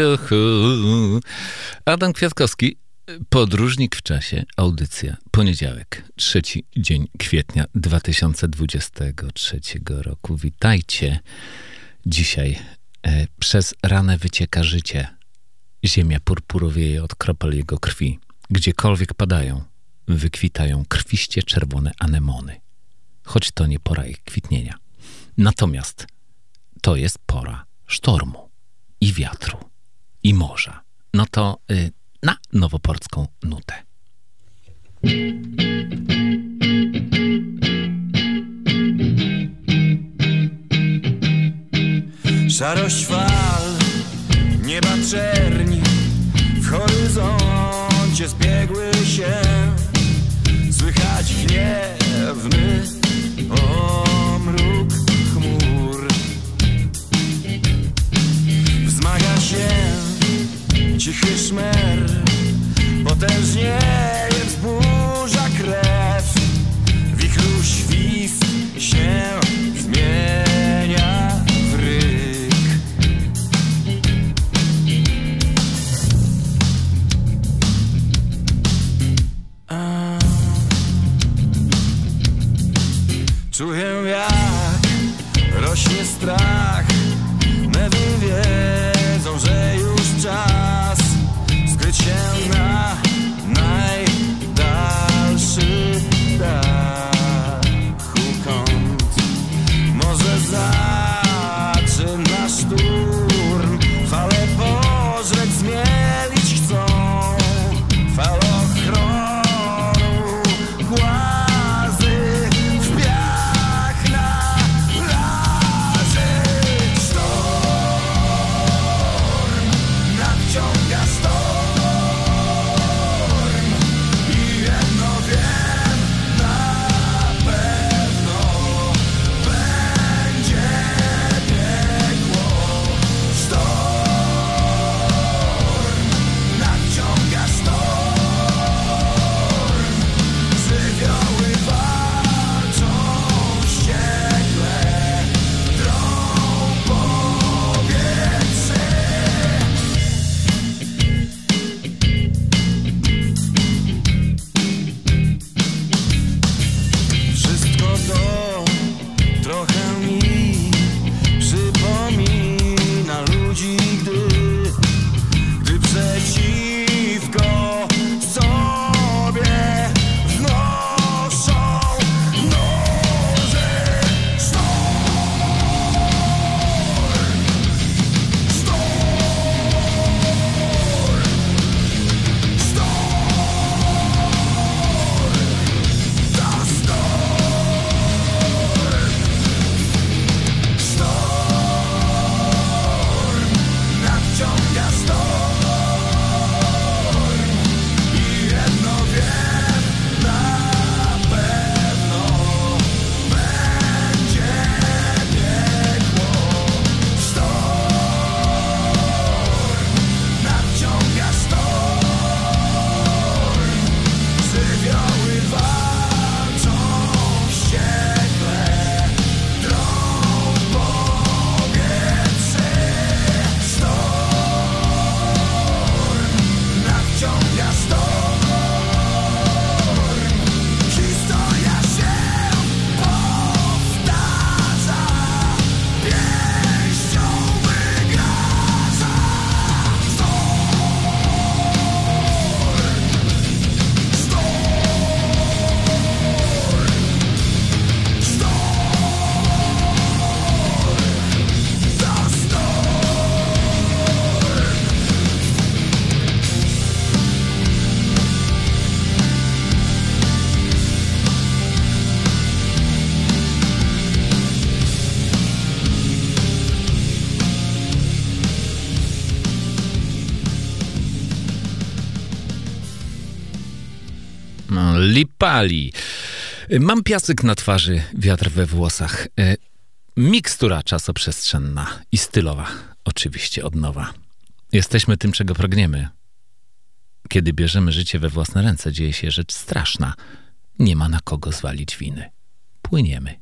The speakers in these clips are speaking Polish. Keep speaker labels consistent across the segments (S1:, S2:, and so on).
S1: Juhu. Adam Kwiatkowski, podróżnik w czasie, audycja, poniedziałek, trzeci dzień kwietnia 2023 roku. Witajcie. Dzisiaj e, przez ranę wycieka życie. Ziemia purpurowieje od kropel jego krwi. Gdziekolwiek padają, wykwitają krwiście czerwone anemony. Choć to nie pora ich kwitnienia. Natomiast to jest pora sztormu i wiatru i morza. No to y, na nowoporcką nutę.
S2: Szarość fal, nieba czerni W horyzoncie zbiegły się Słychać gniewny omruk chmur Wzmaga się cichy szmer Potężnie wzburza krew. Wichru świst się zmienia w ryk. A. Czuję jak rośnie strach. Mewy wiedzą, że już czas
S1: Lipali. Mam piasek na twarzy, wiatr we włosach. E, Mikstura czasoprzestrzenna i stylowa. Oczywiście od nowa. Jesteśmy tym, czego pragniemy. Kiedy bierzemy życie we własne ręce, dzieje się rzecz straszna. Nie ma na kogo zwalić winy. Płyniemy.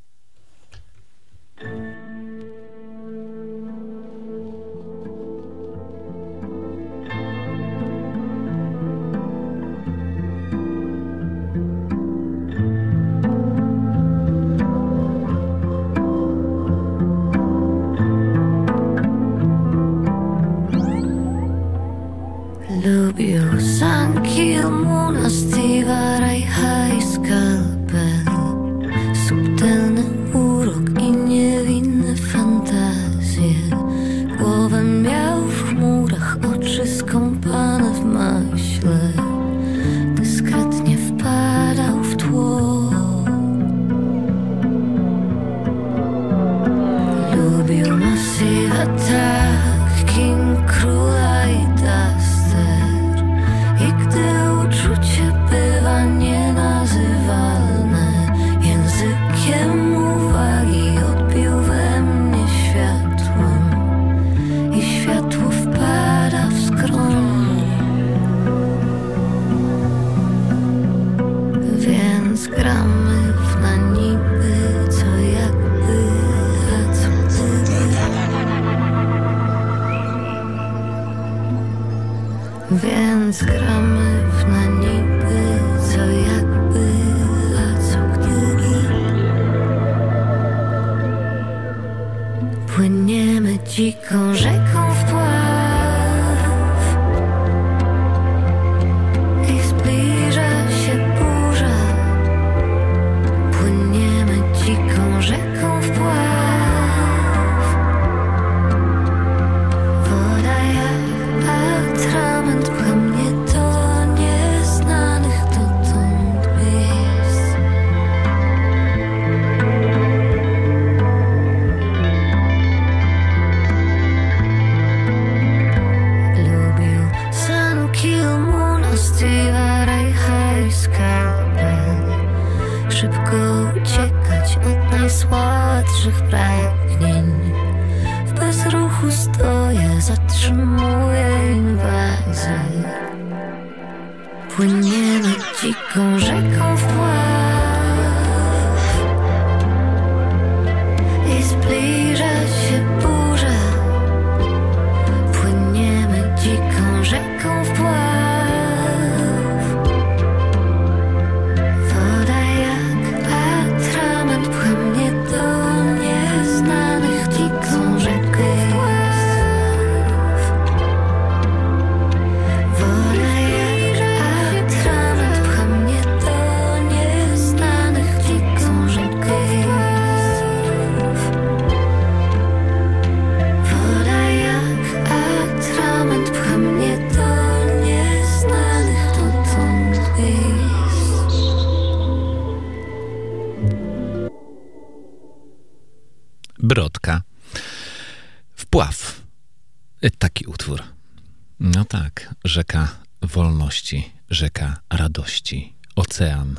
S1: wolności, rzeka radości, ocean.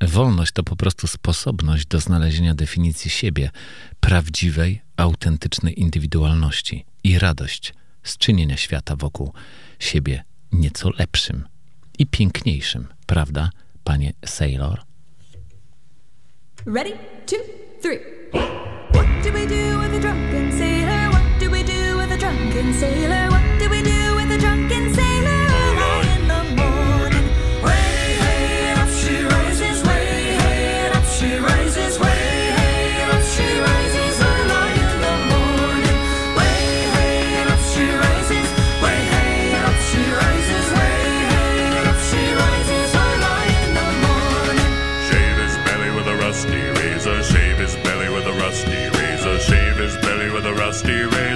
S1: Wolność to po prostu sposobność do znalezienia definicji siebie, prawdziwej, autentycznej indywidualności i radość z czynienia świata wokół siebie nieco lepszym i piękniejszym, prawda, panie Sailor?
S3: Ready, two, three. What do we do with a drunken sailor? What do we do with a drunken sailor? What do we
S4: steering.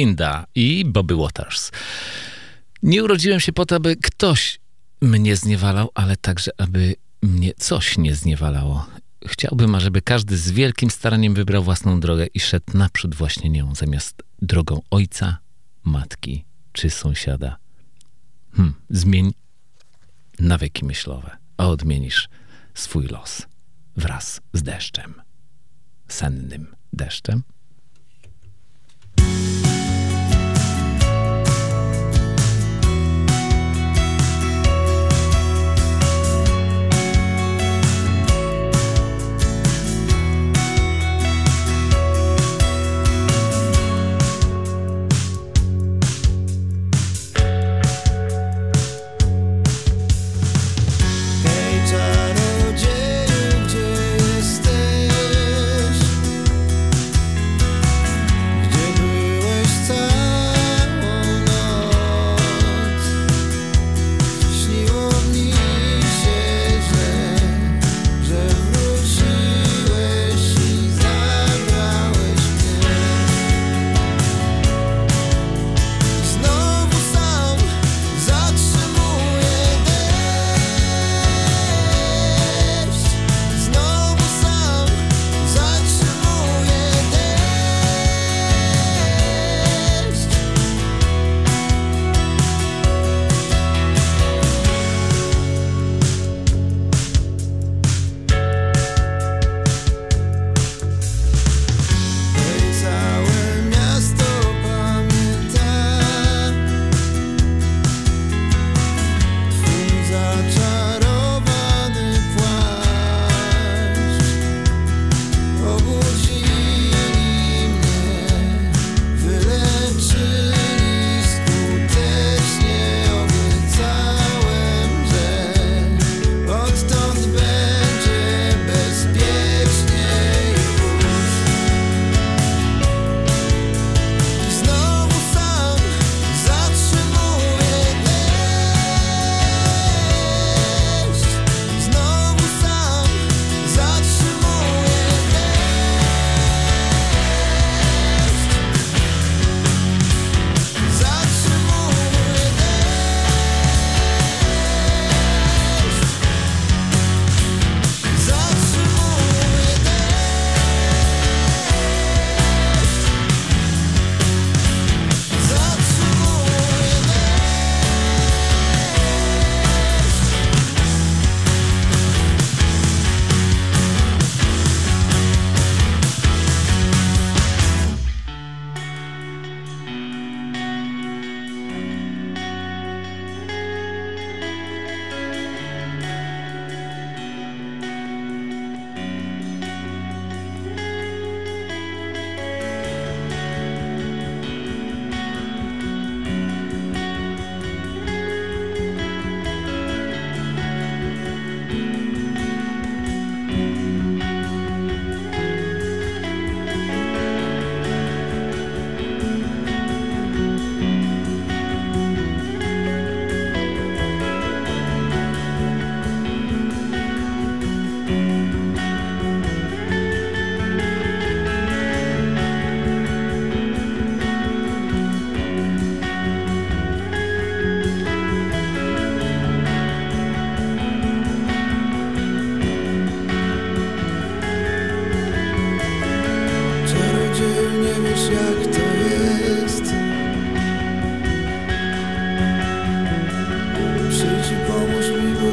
S4: Linda i Bobby Waters. Nie urodziłem się po to, aby ktoś mnie zniewalał, ale także, aby mnie coś nie zniewalało. Chciałbym, ażeby każdy z wielkim staraniem wybrał własną drogę i szedł naprzód właśnie nią, zamiast drogą ojca, matki czy sąsiada. Hmm, zmień nawyki myślowe, a odmienisz swój los wraz z deszczem. Sennym deszczem.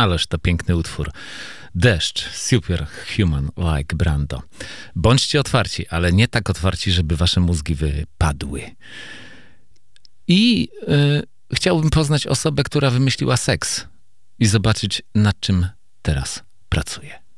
S5: Ależ to piękny utwór. Deszcz, super human like Brando. Bądźcie otwarci, ale nie tak otwarci, żeby wasze mózgi wypadły. I e, chciałbym poznać osobę, która wymyśliła seks i zobaczyć, nad czym teraz pracuje.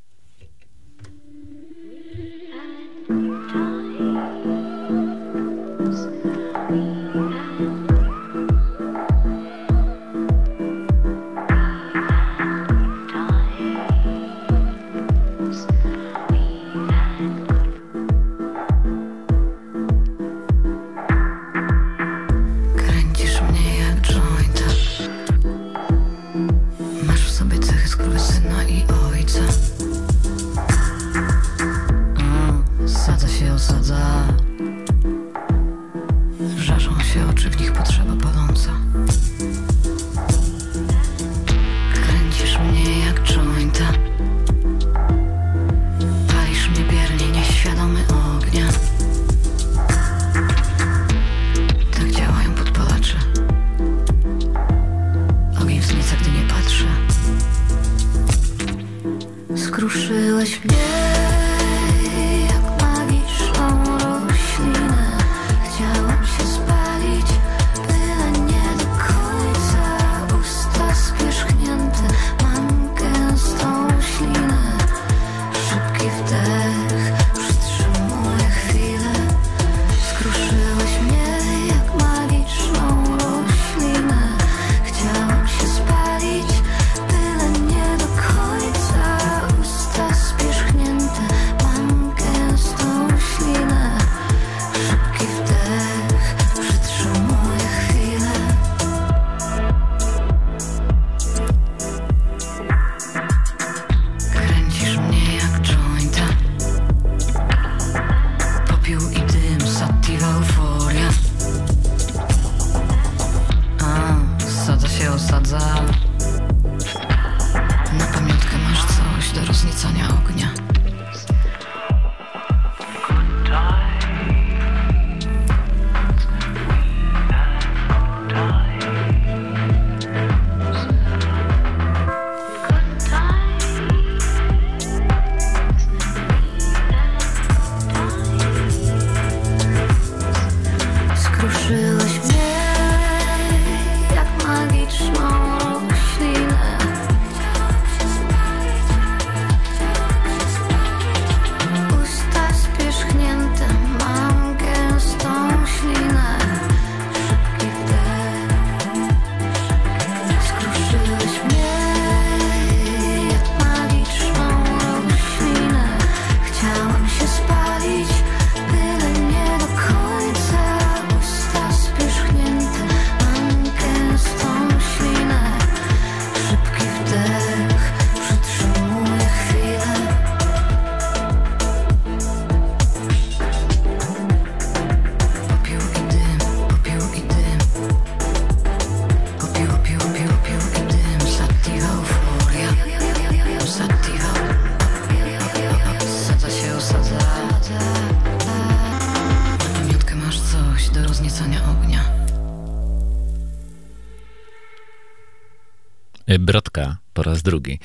S5: drugiej.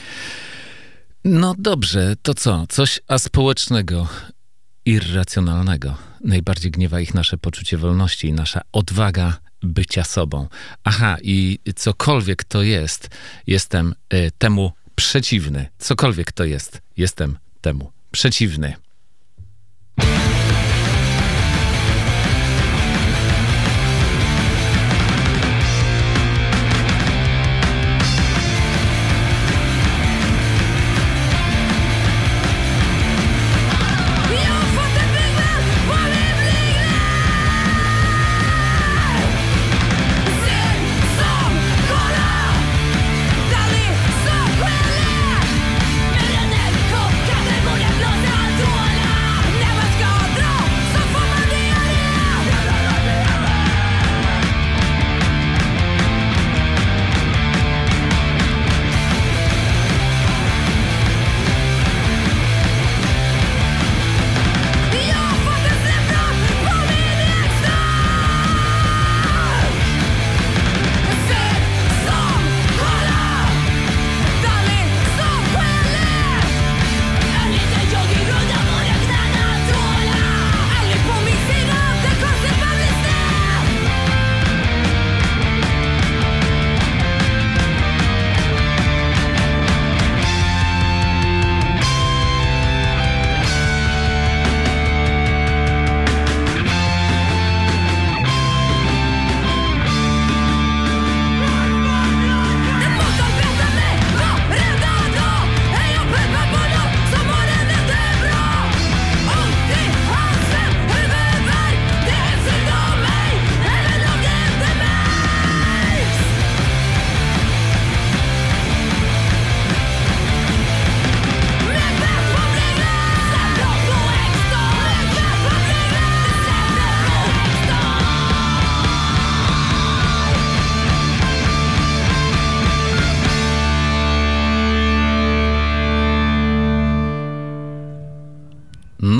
S5: No dobrze, to co? Coś aspołecznego, irracjonalnego. Najbardziej gniewa ich nasze poczucie wolności i nasza odwaga bycia sobą. Aha, i cokolwiek to jest, jestem y, temu przeciwny. Cokolwiek to jest, jestem temu przeciwny.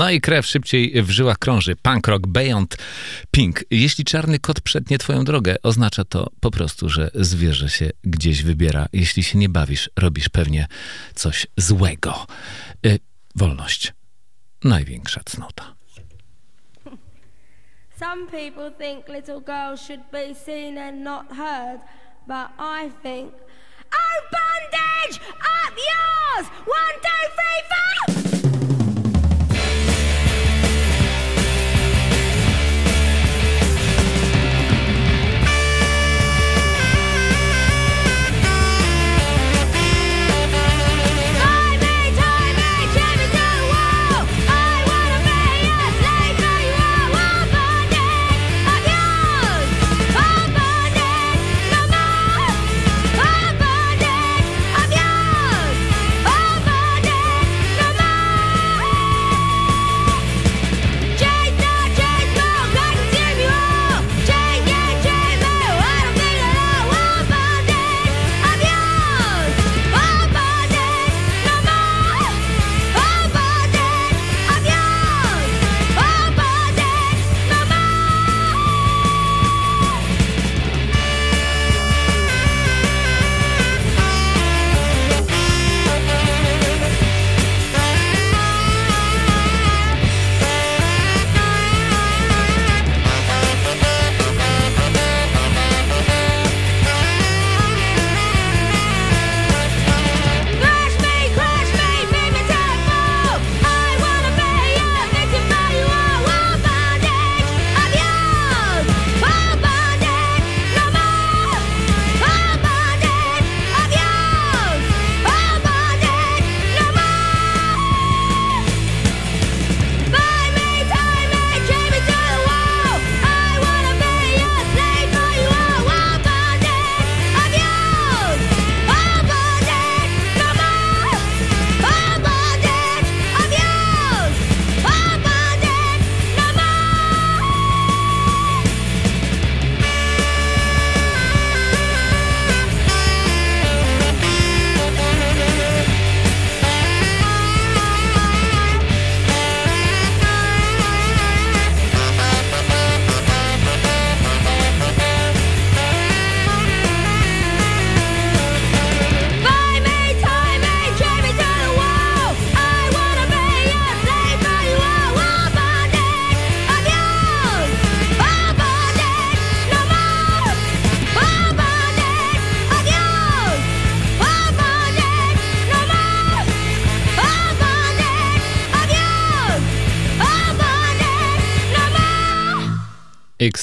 S1: No i krew szybciej w żyłach krąży. Punk rock Beyond Pink. Jeśli czarny kot przednie twoją drogę, oznacza to po prostu, że zwierzę się gdzieś wybiera. Jeśli się nie bawisz, robisz pewnie coś złego. Yy, wolność. Największa cnota.
S6: Some people think little girls should be seen and not heard, but I think... Oh, bondage! Up yours! One, two, three, four!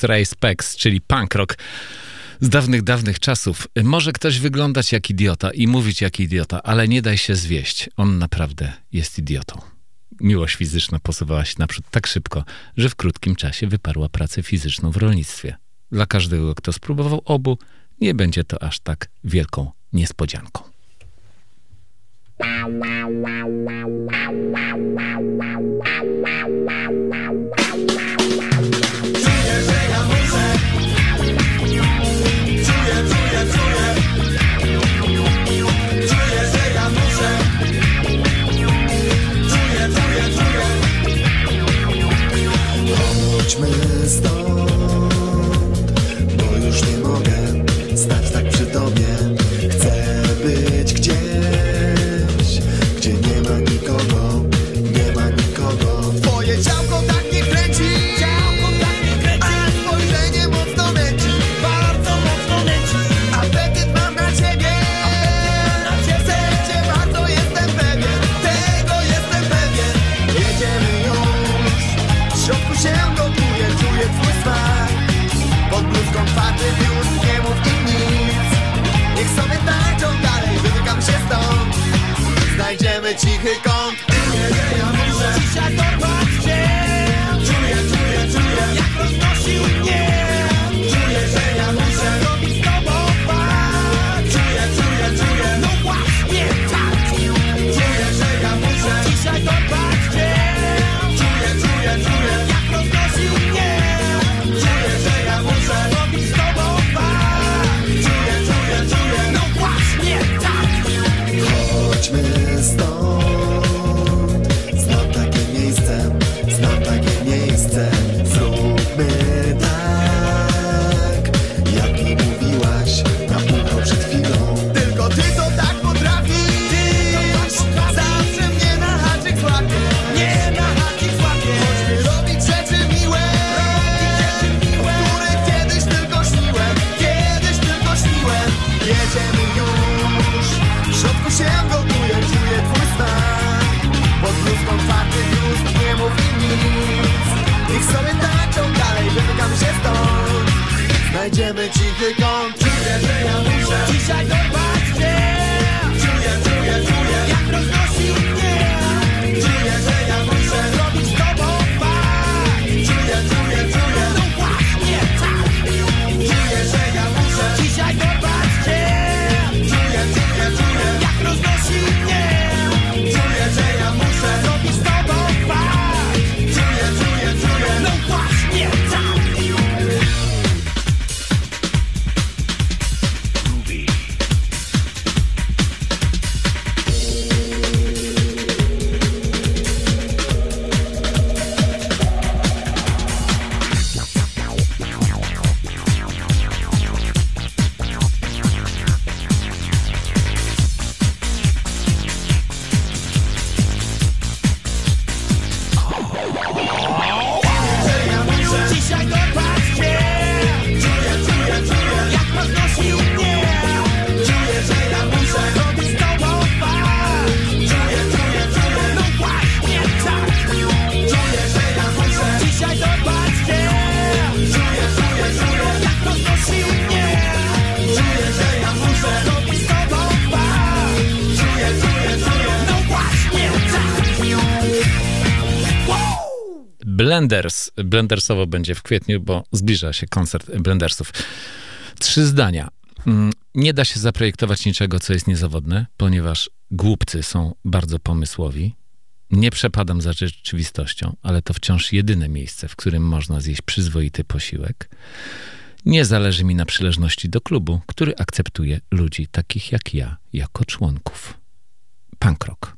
S1: X-Ray Specs, czyli punk rock z dawnych, dawnych czasów. Może ktoś wyglądać jak idiota i mówić jak idiota, ale nie daj się zwieść. On naprawdę jest idiotą. Miłość fizyczna posuwała się naprzód tak szybko, że w krótkim czasie wyparła pracę fizyczną w rolnictwie. Dla każdego, kto spróbował obu, nie będzie to aż tak wielką niespodzianką.
S7: Wow, wow, wow, Padły już, nie mów im nic. Niech sobie tańczą dalej, wymykam się stąd. Znajdziemy cichy kąt Będziemy cichy kąt. Dzisiaj do
S8: Blenders. Blendersowo będzie w kwietniu, bo zbliża się koncert Blendersów. Trzy zdania. Mm, Nie da się zaprojektować niczego, co jest niezawodne, ponieważ głupcy są bardzo pomysłowi. Nie przepadam za rzeczywistością, ale to wciąż jedyne miejsce, w którym można zjeść przyzwoity posiłek. Nie zależy mi na przynależności do klubu, który akceptuje ludzi takich jak ja jako członków. Punk rock.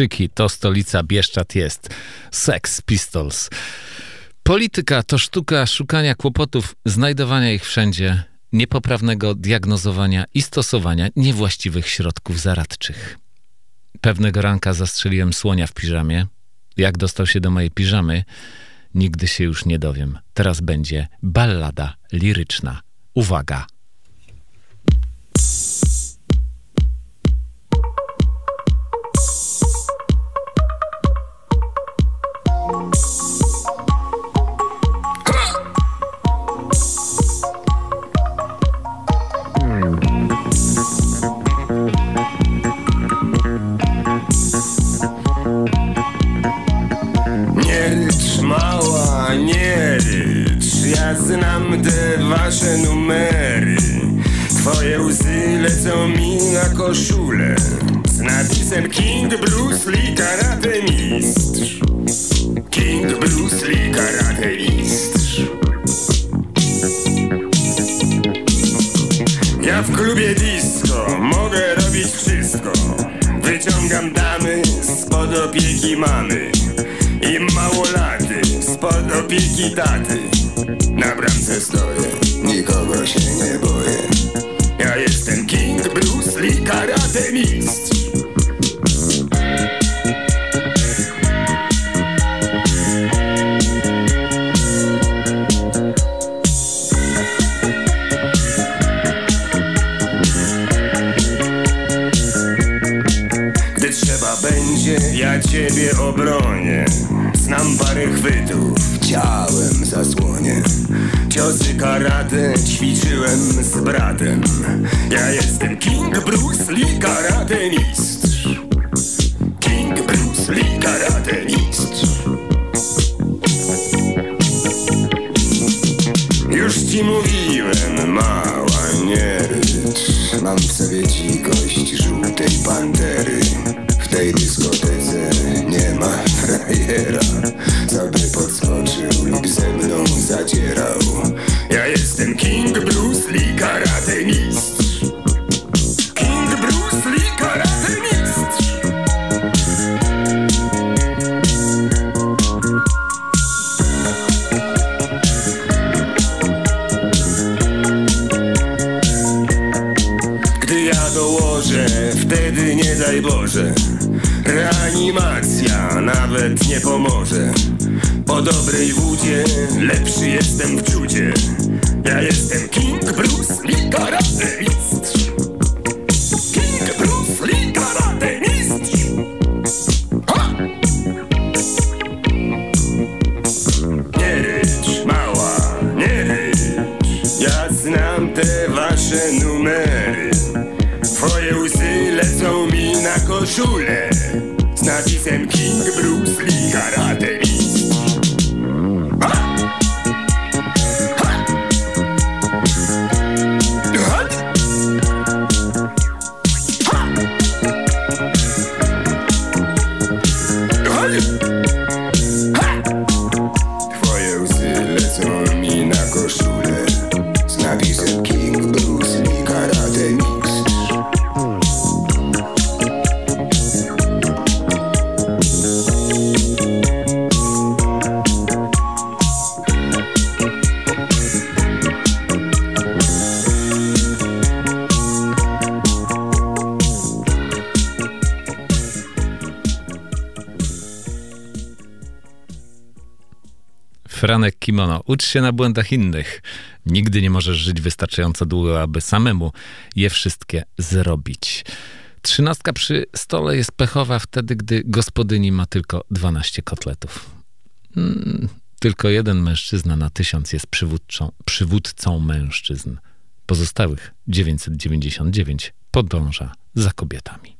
S1: Bieszczyki to
S8: stolica Bieszczad jest. Sex Pistols. Polityka to sztuka szukania kłopotów, znajdowania ich wszędzie, niepoprawnego diagnozowania i stosowania niewłaściwych środków zaradczych. Pewnego ranka zastrzeliłem słonia w piżamie. Jak dostał się do mojej piżamy,
S1: nigdy się już nie dowiem. Teraz będzie ballada liryczna. Uwaga!
S4: Mam w sobie dzikość żółtej pantery. W tej dyskotece nie ma frajera. Co by podskoczył lub ze mną zadzierał nie pomoże Po dobrej wódzie lepszy jestem w czucie. Ja jestem King Bruce Lee Karate
S1: kimono. Ucz się na błędach innych. Nigdy nie możesz żyć wystarczająco długo, aby samemu je wszystkie zrobić. Trzynastka przy stole jest pechowa wtedy, gdy gospodyni ma tylko 12 kotletów. Hmm, tylko jeden mężczyzna na tysiąc jest przywódcą, przywódcą mężczyzn. Pozostałych 999 podąża za kobietami.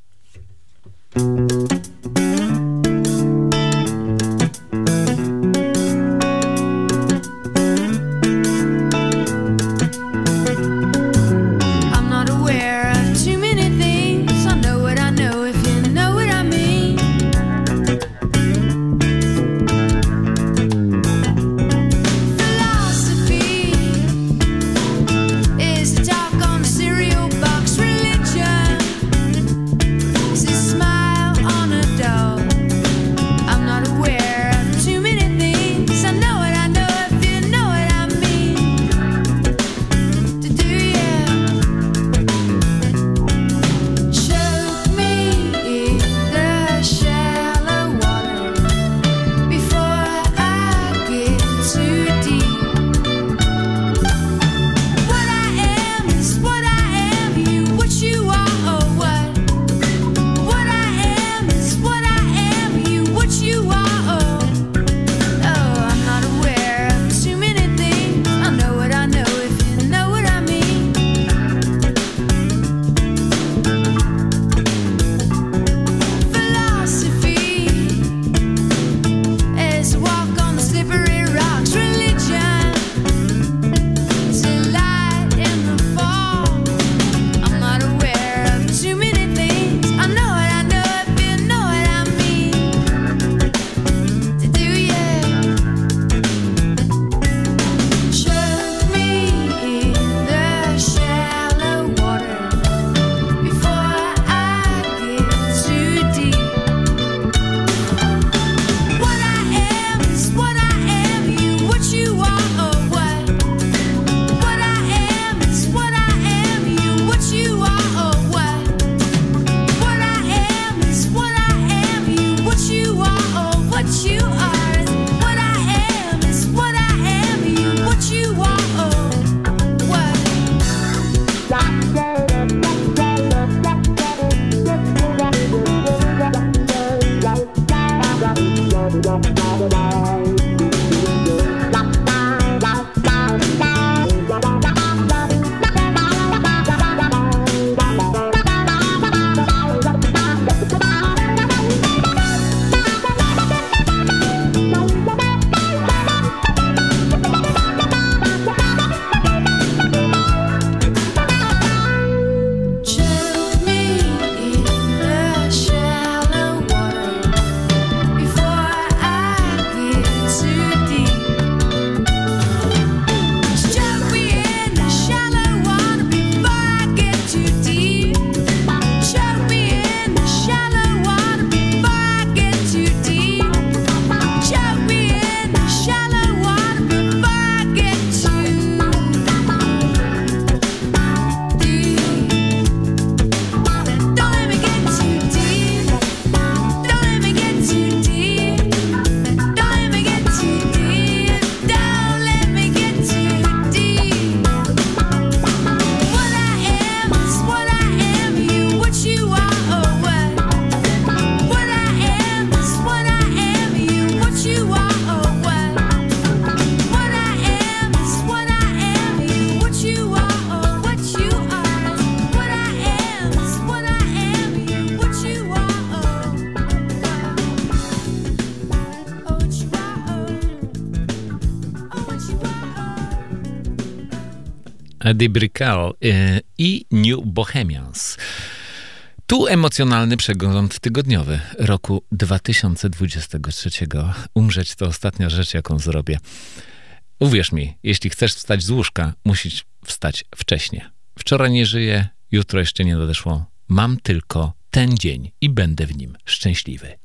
S6: Y, i New Bohemians. Tu emocjonalny przegląd tygodniowy roku 2023. Umrzeć to ostatnia rzecz, jaką zrobię. Uwierz mi, jeśli chcesz wstać z łóżka, musisz wstać wcześnie. Wczoraj nie żyję, jutro jeszcze nie nadeszło. Mam tylko ten dzień i będę w nim szczęśliwy.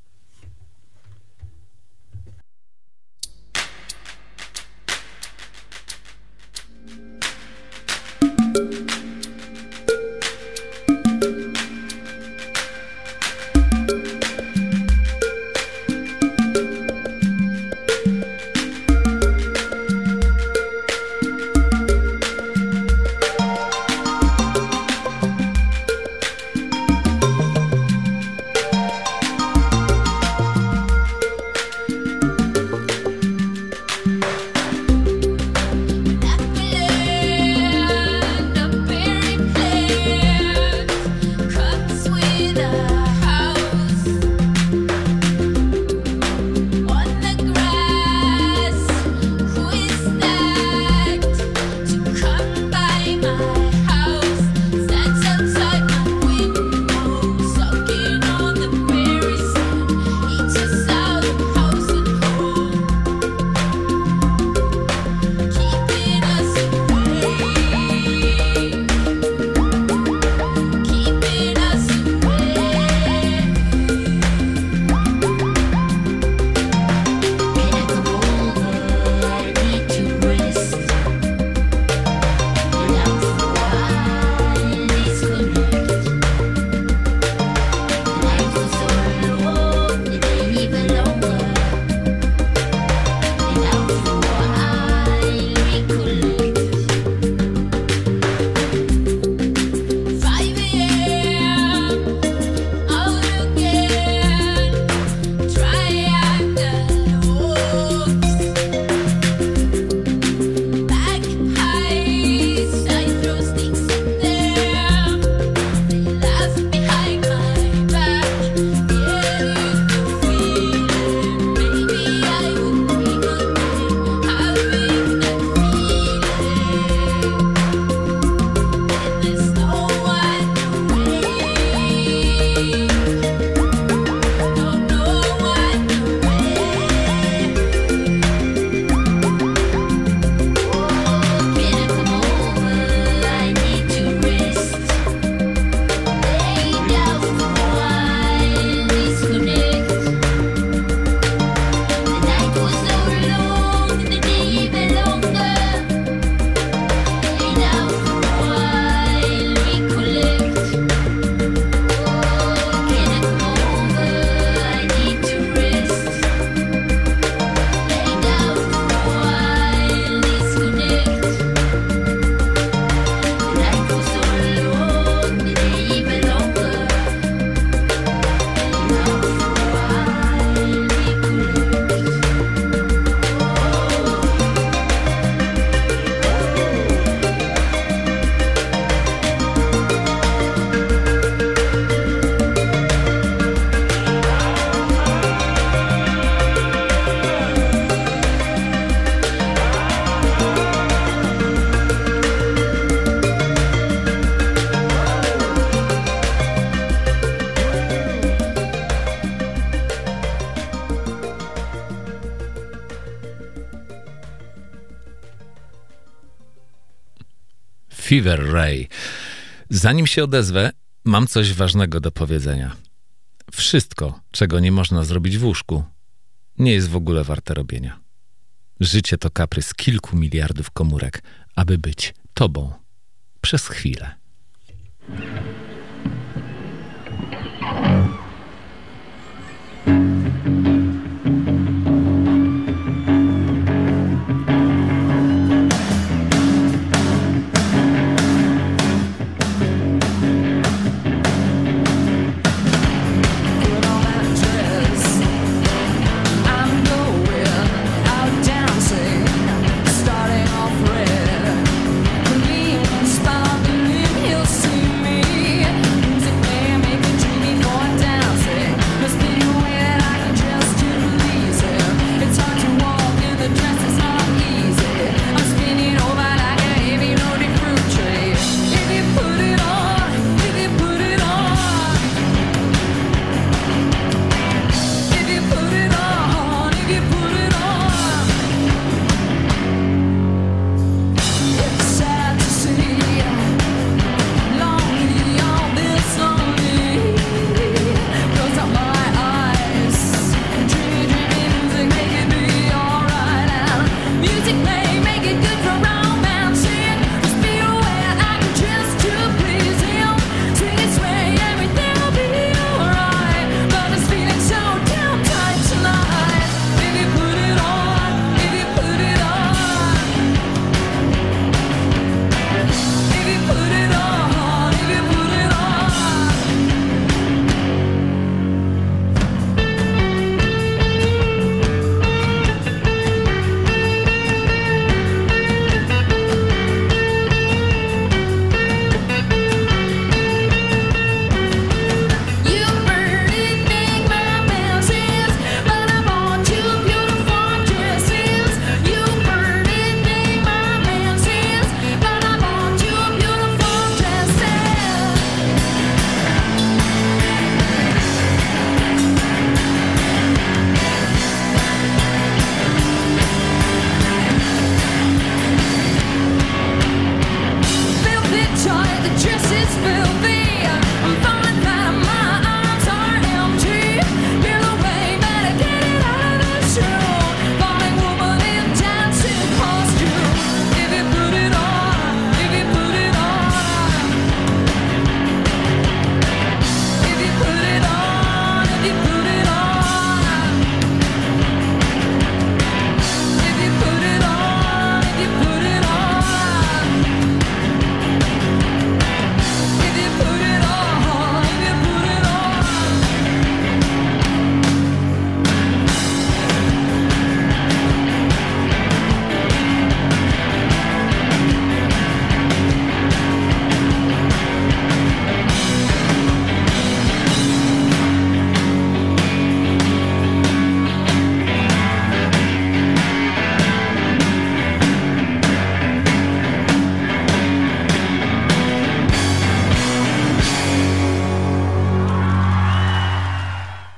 S6: Fever Ray. Zanim się odezwę, mam coś ważnego do powiedzenia. Wszystko, czego nie można zrobić w łóżku, nie jest w ogóle warte robienia. Życie to kaprys kilku miliardów komórek, aby być tobą przez chwilę.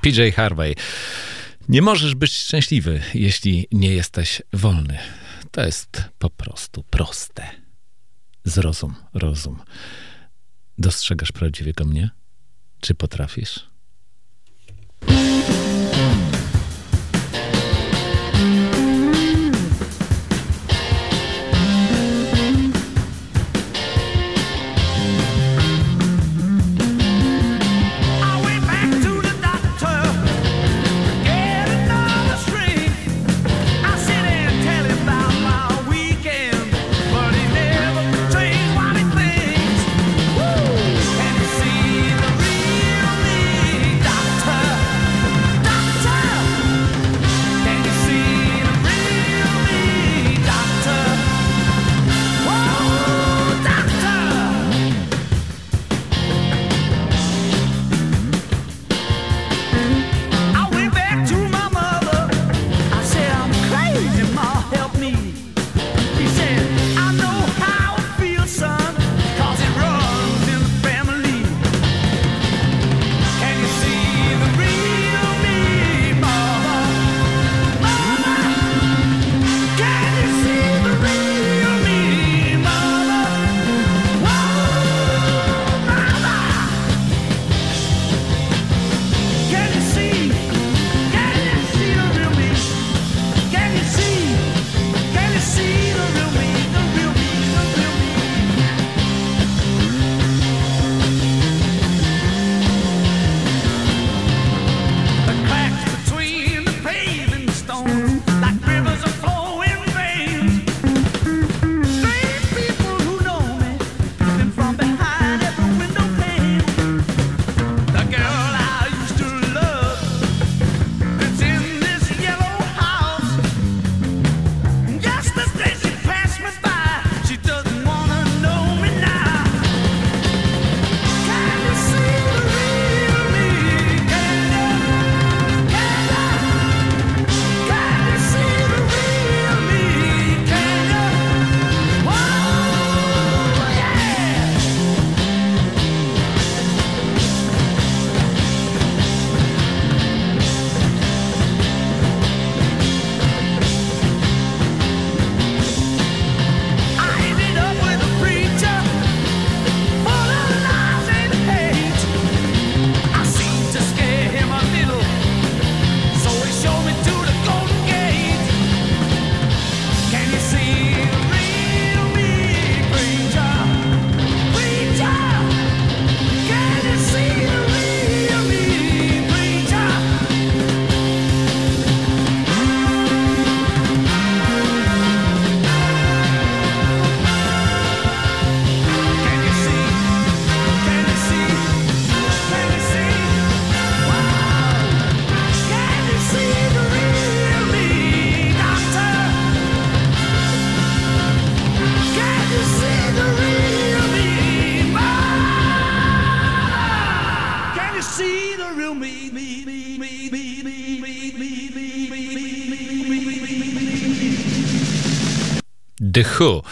S2: PJ Harvey. Nie możesz być szczęśliwy, jeśli nie jesteś wolny. To jest po prostu proste. Zrozum, rozum. Dostrzegasz prawdziwego mnie? Czy potrafisz?
S1: The Who.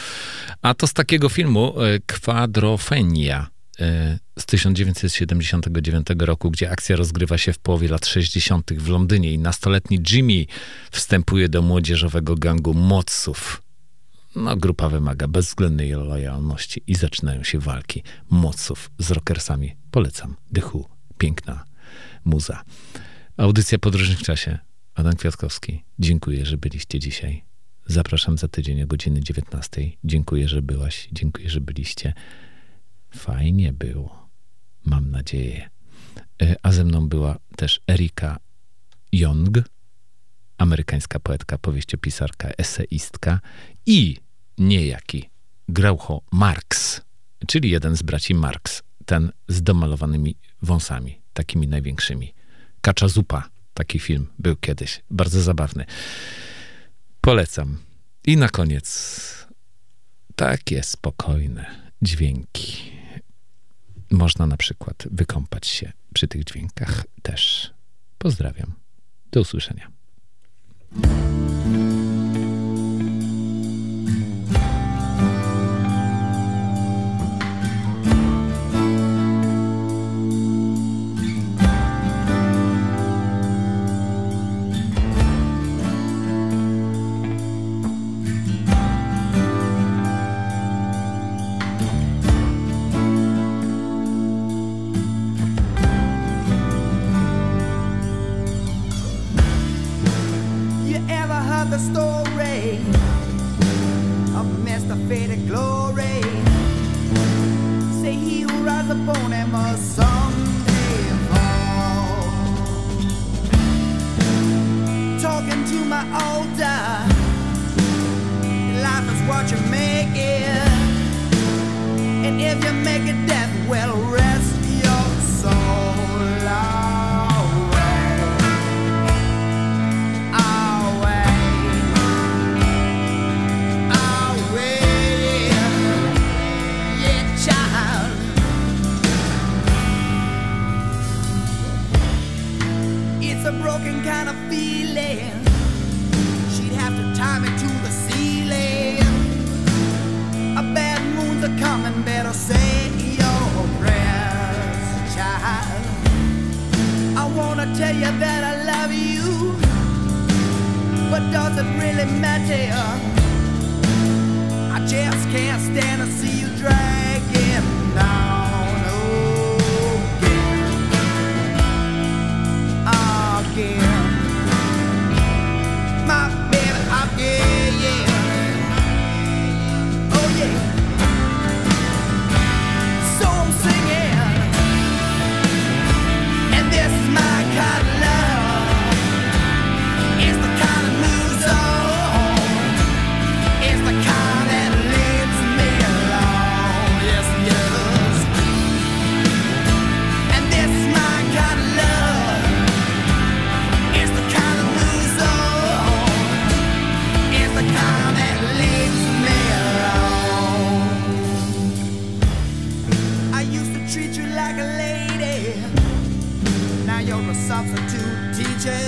S1: A to
S2: z takiego filmu e, Kwadrofenia e, z 1979 roku, gdzie akcja rozgrywa się w połowie lat 60. w Londynie i nastoletni Jimmy wstępuje do młodzieżowego gangu moców. No, grupa wymaga bezwzględnej lojalności i zaczynają się walki moców z rockersami. Polecam. Who. Piękna muza. Audycja Podróżnych w czasie. Adam Kwiatkowski. Dziękuję, że byliście dzisiaj. Zapraszam za tydzień o godziny 19. Dziękuję, że byłaś. Dziękuję, że byliście. Fajnie było. Mam nadzieję. E, A ze mną była też Erika Young, amerykańska poetka, powieściopisarka, eseistka i niejaki Groucho Marx, czyli jeden z braci Marx, ten z domalowanymi wąsami, takimi największymi. Kacza zupa, taki film był kiedyś, bardzo zabawny. Polecam. I na koniec takie spokojne dźwięki. Można na przykład wykąpać się przy tych dźwiękach też. Pozdrawiam. Do usłyszenia.
S8: Story of Mr. Faded Glory. Say he who rides upon him must someday fall. Talking to my altar, life is what you make it. And if you make it death, well, rest kind of feeling. She'd have to tie me to the ceiling. A bad moon's a coming, better say your prayers, child. I wanna tell you that I love you, but does it really matter? I just can't stand to see you dragging treat you like a lady. Now you're a substitute teacher.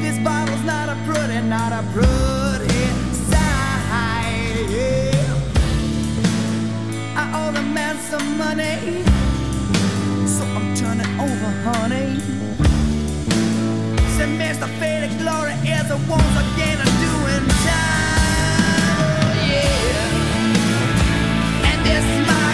S8: This bottle's not a pretty, not a pretty sight. I owe the man some money, so I'm turning over, honey. Said, Mr. Faded Glory is a once again a doing time. Yeah, and this my.